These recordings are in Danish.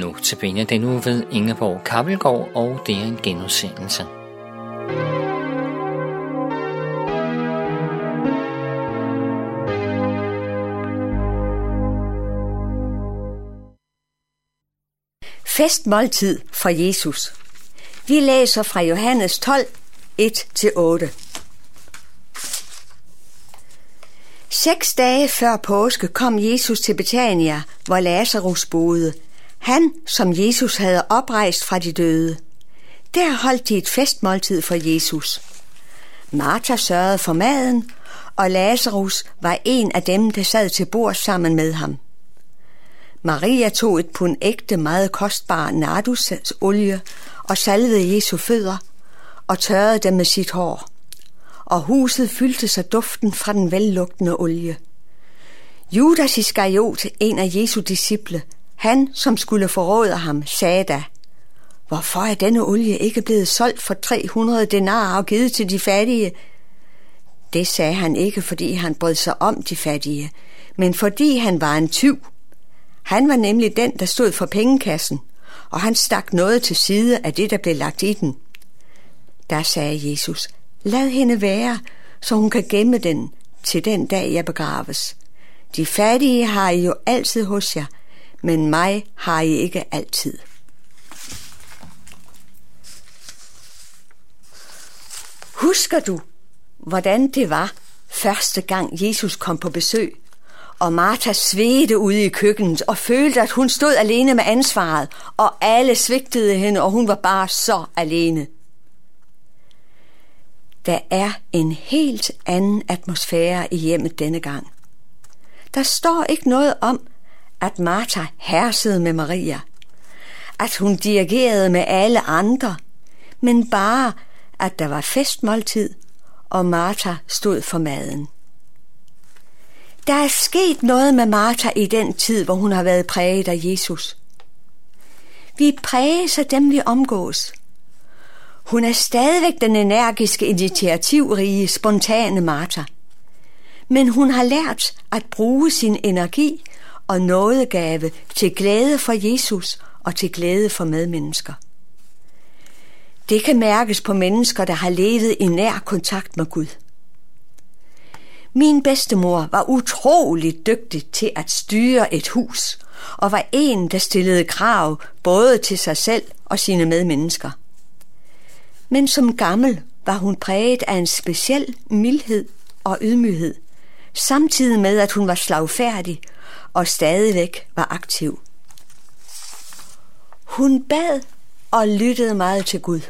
Nu til den uge ved Ingeborg Kappelgaard, og det er en genudsendelse. Festmåltid for Jesus. Vi læser fra Johannes 12, 1-8. Seks dage før påske kom Jesus til Betania, hvor Lazarus boede. Han, som Jesus havde oprejst fra de døde. Der holdt de et festmåltid for Jesus. Martha sørgede for maden, og Lazarus var en af dem, der sad til bord sammen med ham. Maria tog et pund ægte, meget kostbar nardusolie og salvede Jesu fødder og tørrede dem med sit hår. Og huset fyldte sig duften fra den vellugtende olie. Judas Iskariot, en af Jesu disciple, han, som skulle forråde ham, sagde da, Hvorfor er denne olie ikke blevet solgt for 300 denarer og givet til de fattige? Det sagde han ikke, fordi han brød sig om de fattige, men fordi han var en tyv han var nemlig den, der stod for pengekassen, og han stak noget til side af det, der blev lagt i den. Der sagde Jesus, lad hende være, så hun kan gemme den til den dag, jeg begraves. De fattige har I jo altid hos jer, men mig har I ikke altid. Husker du, hvordan det var første gang Jesus kom på besøg og Martha svedte ude i køkkenet og følte, at hun stod alene med ansvaret, og alle svigtede hende, og hun var bare så alene. Der er en helt anden atmosfære i hjemmet denne gang. Der står ikke noget om, at Martha hersede med Maria, at hun dirigerede med alle andre, men bare, at der var festmåltid, og Martha stod for maden. Der er sket noget med Martha i den tid, hvor hun har været præget af Jesus. Vi præges af dem, vi omgås. Hun er stadigvæk den energiske, initiativrige, spontane Martha. Men hun har lært at bruge sin energi og nådegave til glæde for Jesus og til glæde for medmennesker. Det kan mærkes på mennesker, der har levet i nær kontakt med Gud. Min bedstemor var utrolig dygtig til at styre et hus, og var en, der stillede krav både til sig selv og sine medmennesker. Men som gammel var hun præget af en speciel mildhed og ydmyghed, samtidig med at hun var slagfærdig og stadigvæk var aktiv. Hun bad og lyttede meget til Gud.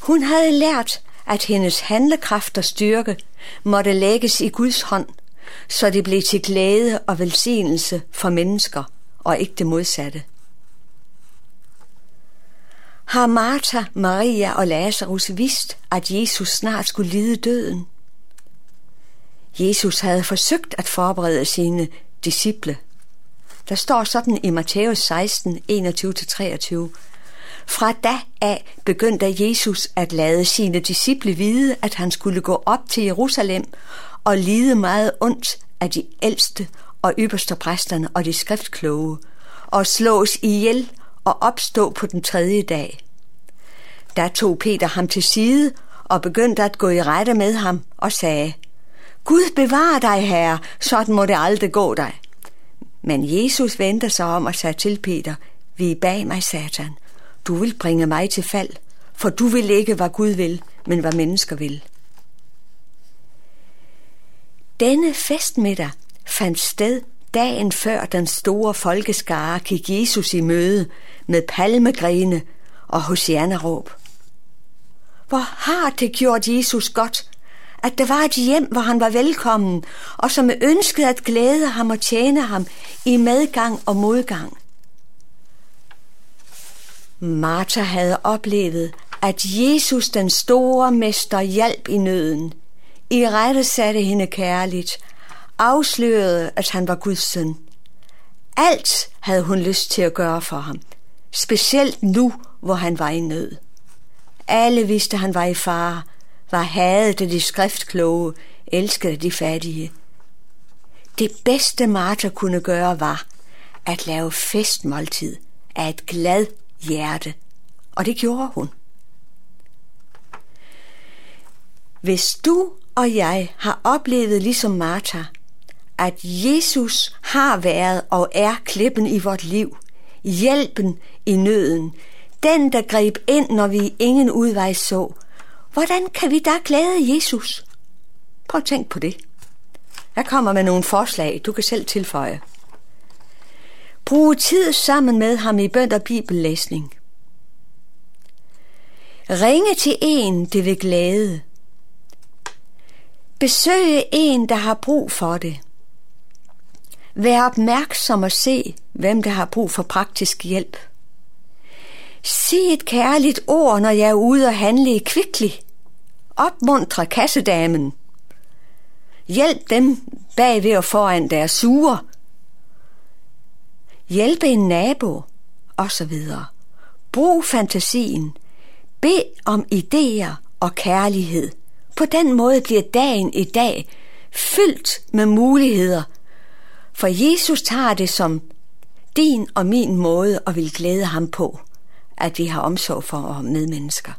Hun havde lært, at hendes handlekraft og styrke måtte lægges i Guds hånd, så det blev til glæde og velsignelse for mennesker og ikke det modsatte. Har Martha, Maria og Lazarus vidst, at Jesus snart skulle lide døden? Jesus havde forsøgt at forberede sine disciple. Der står sådan i Matthæus 16, 21-23. Fra da af begyndte Jesus at lade sine disciple vide, at han skulle gå op til Jerusalem og lide meget ondt af de ældste og ypperste præsterne og de skriftkloge, og slås ihjel og opstå på den tredje dag. Der tog Peter ham til side og begyndte at gå i rette med ham og sagde, Gud bevar dig, herre, sådan må det aldrig gå dig. Men Jesus vendte sig om og sagde til Peter, vi er bag mig, satan, du vil bringe mig til fald, for du vil ikke, hvad Gud vil, men hvad mennesker vil. Denne festmiddag fandt sted dagen før den store folkeskare gik Jesus i møde med palmegrene og hosianeråb. Hvor har det gjort Jesus godt, at der var et hjem, hvor han var velkommen, og som ønskede at glæde ham og tjene ham i medgang og modgang. Martha havde oplevet, at Jesus, den store mester, hjalp i nøden. I rette satte hende kærligt, afslørede, at han var Guds søn. Alt havde hun lyst til at gøre for ham, specielt nu, hvor han var i nød. Alle vidste, at han var i fare, var hadet af de skriftkloge, elskede de fattige. Det bedste Martha kunne gøre var at lave festmåltid af et glad hjerte. Og det gjorde hun. Hvis du og jeg har oplevet ligesom Martha, at Jesus har været og er klippen i vort liv, hjælpen i nøden, den der greb ind, når vi ingen udvej så, hvordan kan vi da glæde Jesus? Prøv at tænk på det. Jeg kommer med nogle forslag, du kan selv tilføje. Brug tid sammen med ham i bønd og bibellæsning. Ringe til en, det vil glæde. Besøge en, der har brug for det. Vær opmærksom og se, hvem der har brug for praktisk hjælp. Sig et kærligt ord, når jeg er ude og handle i. Opmuntre kassedamen. Hjælp dem bagved og foran deres sure. Hjælpe en nabo, og så videre. Brug fantasien. Bed om idéer og kærlighed. På den måde bliver dagen i dag fyldt med muligheder, for Jesus tager det som din og min måde og vil glæde ham på, at vi har omsorg for medmennesker.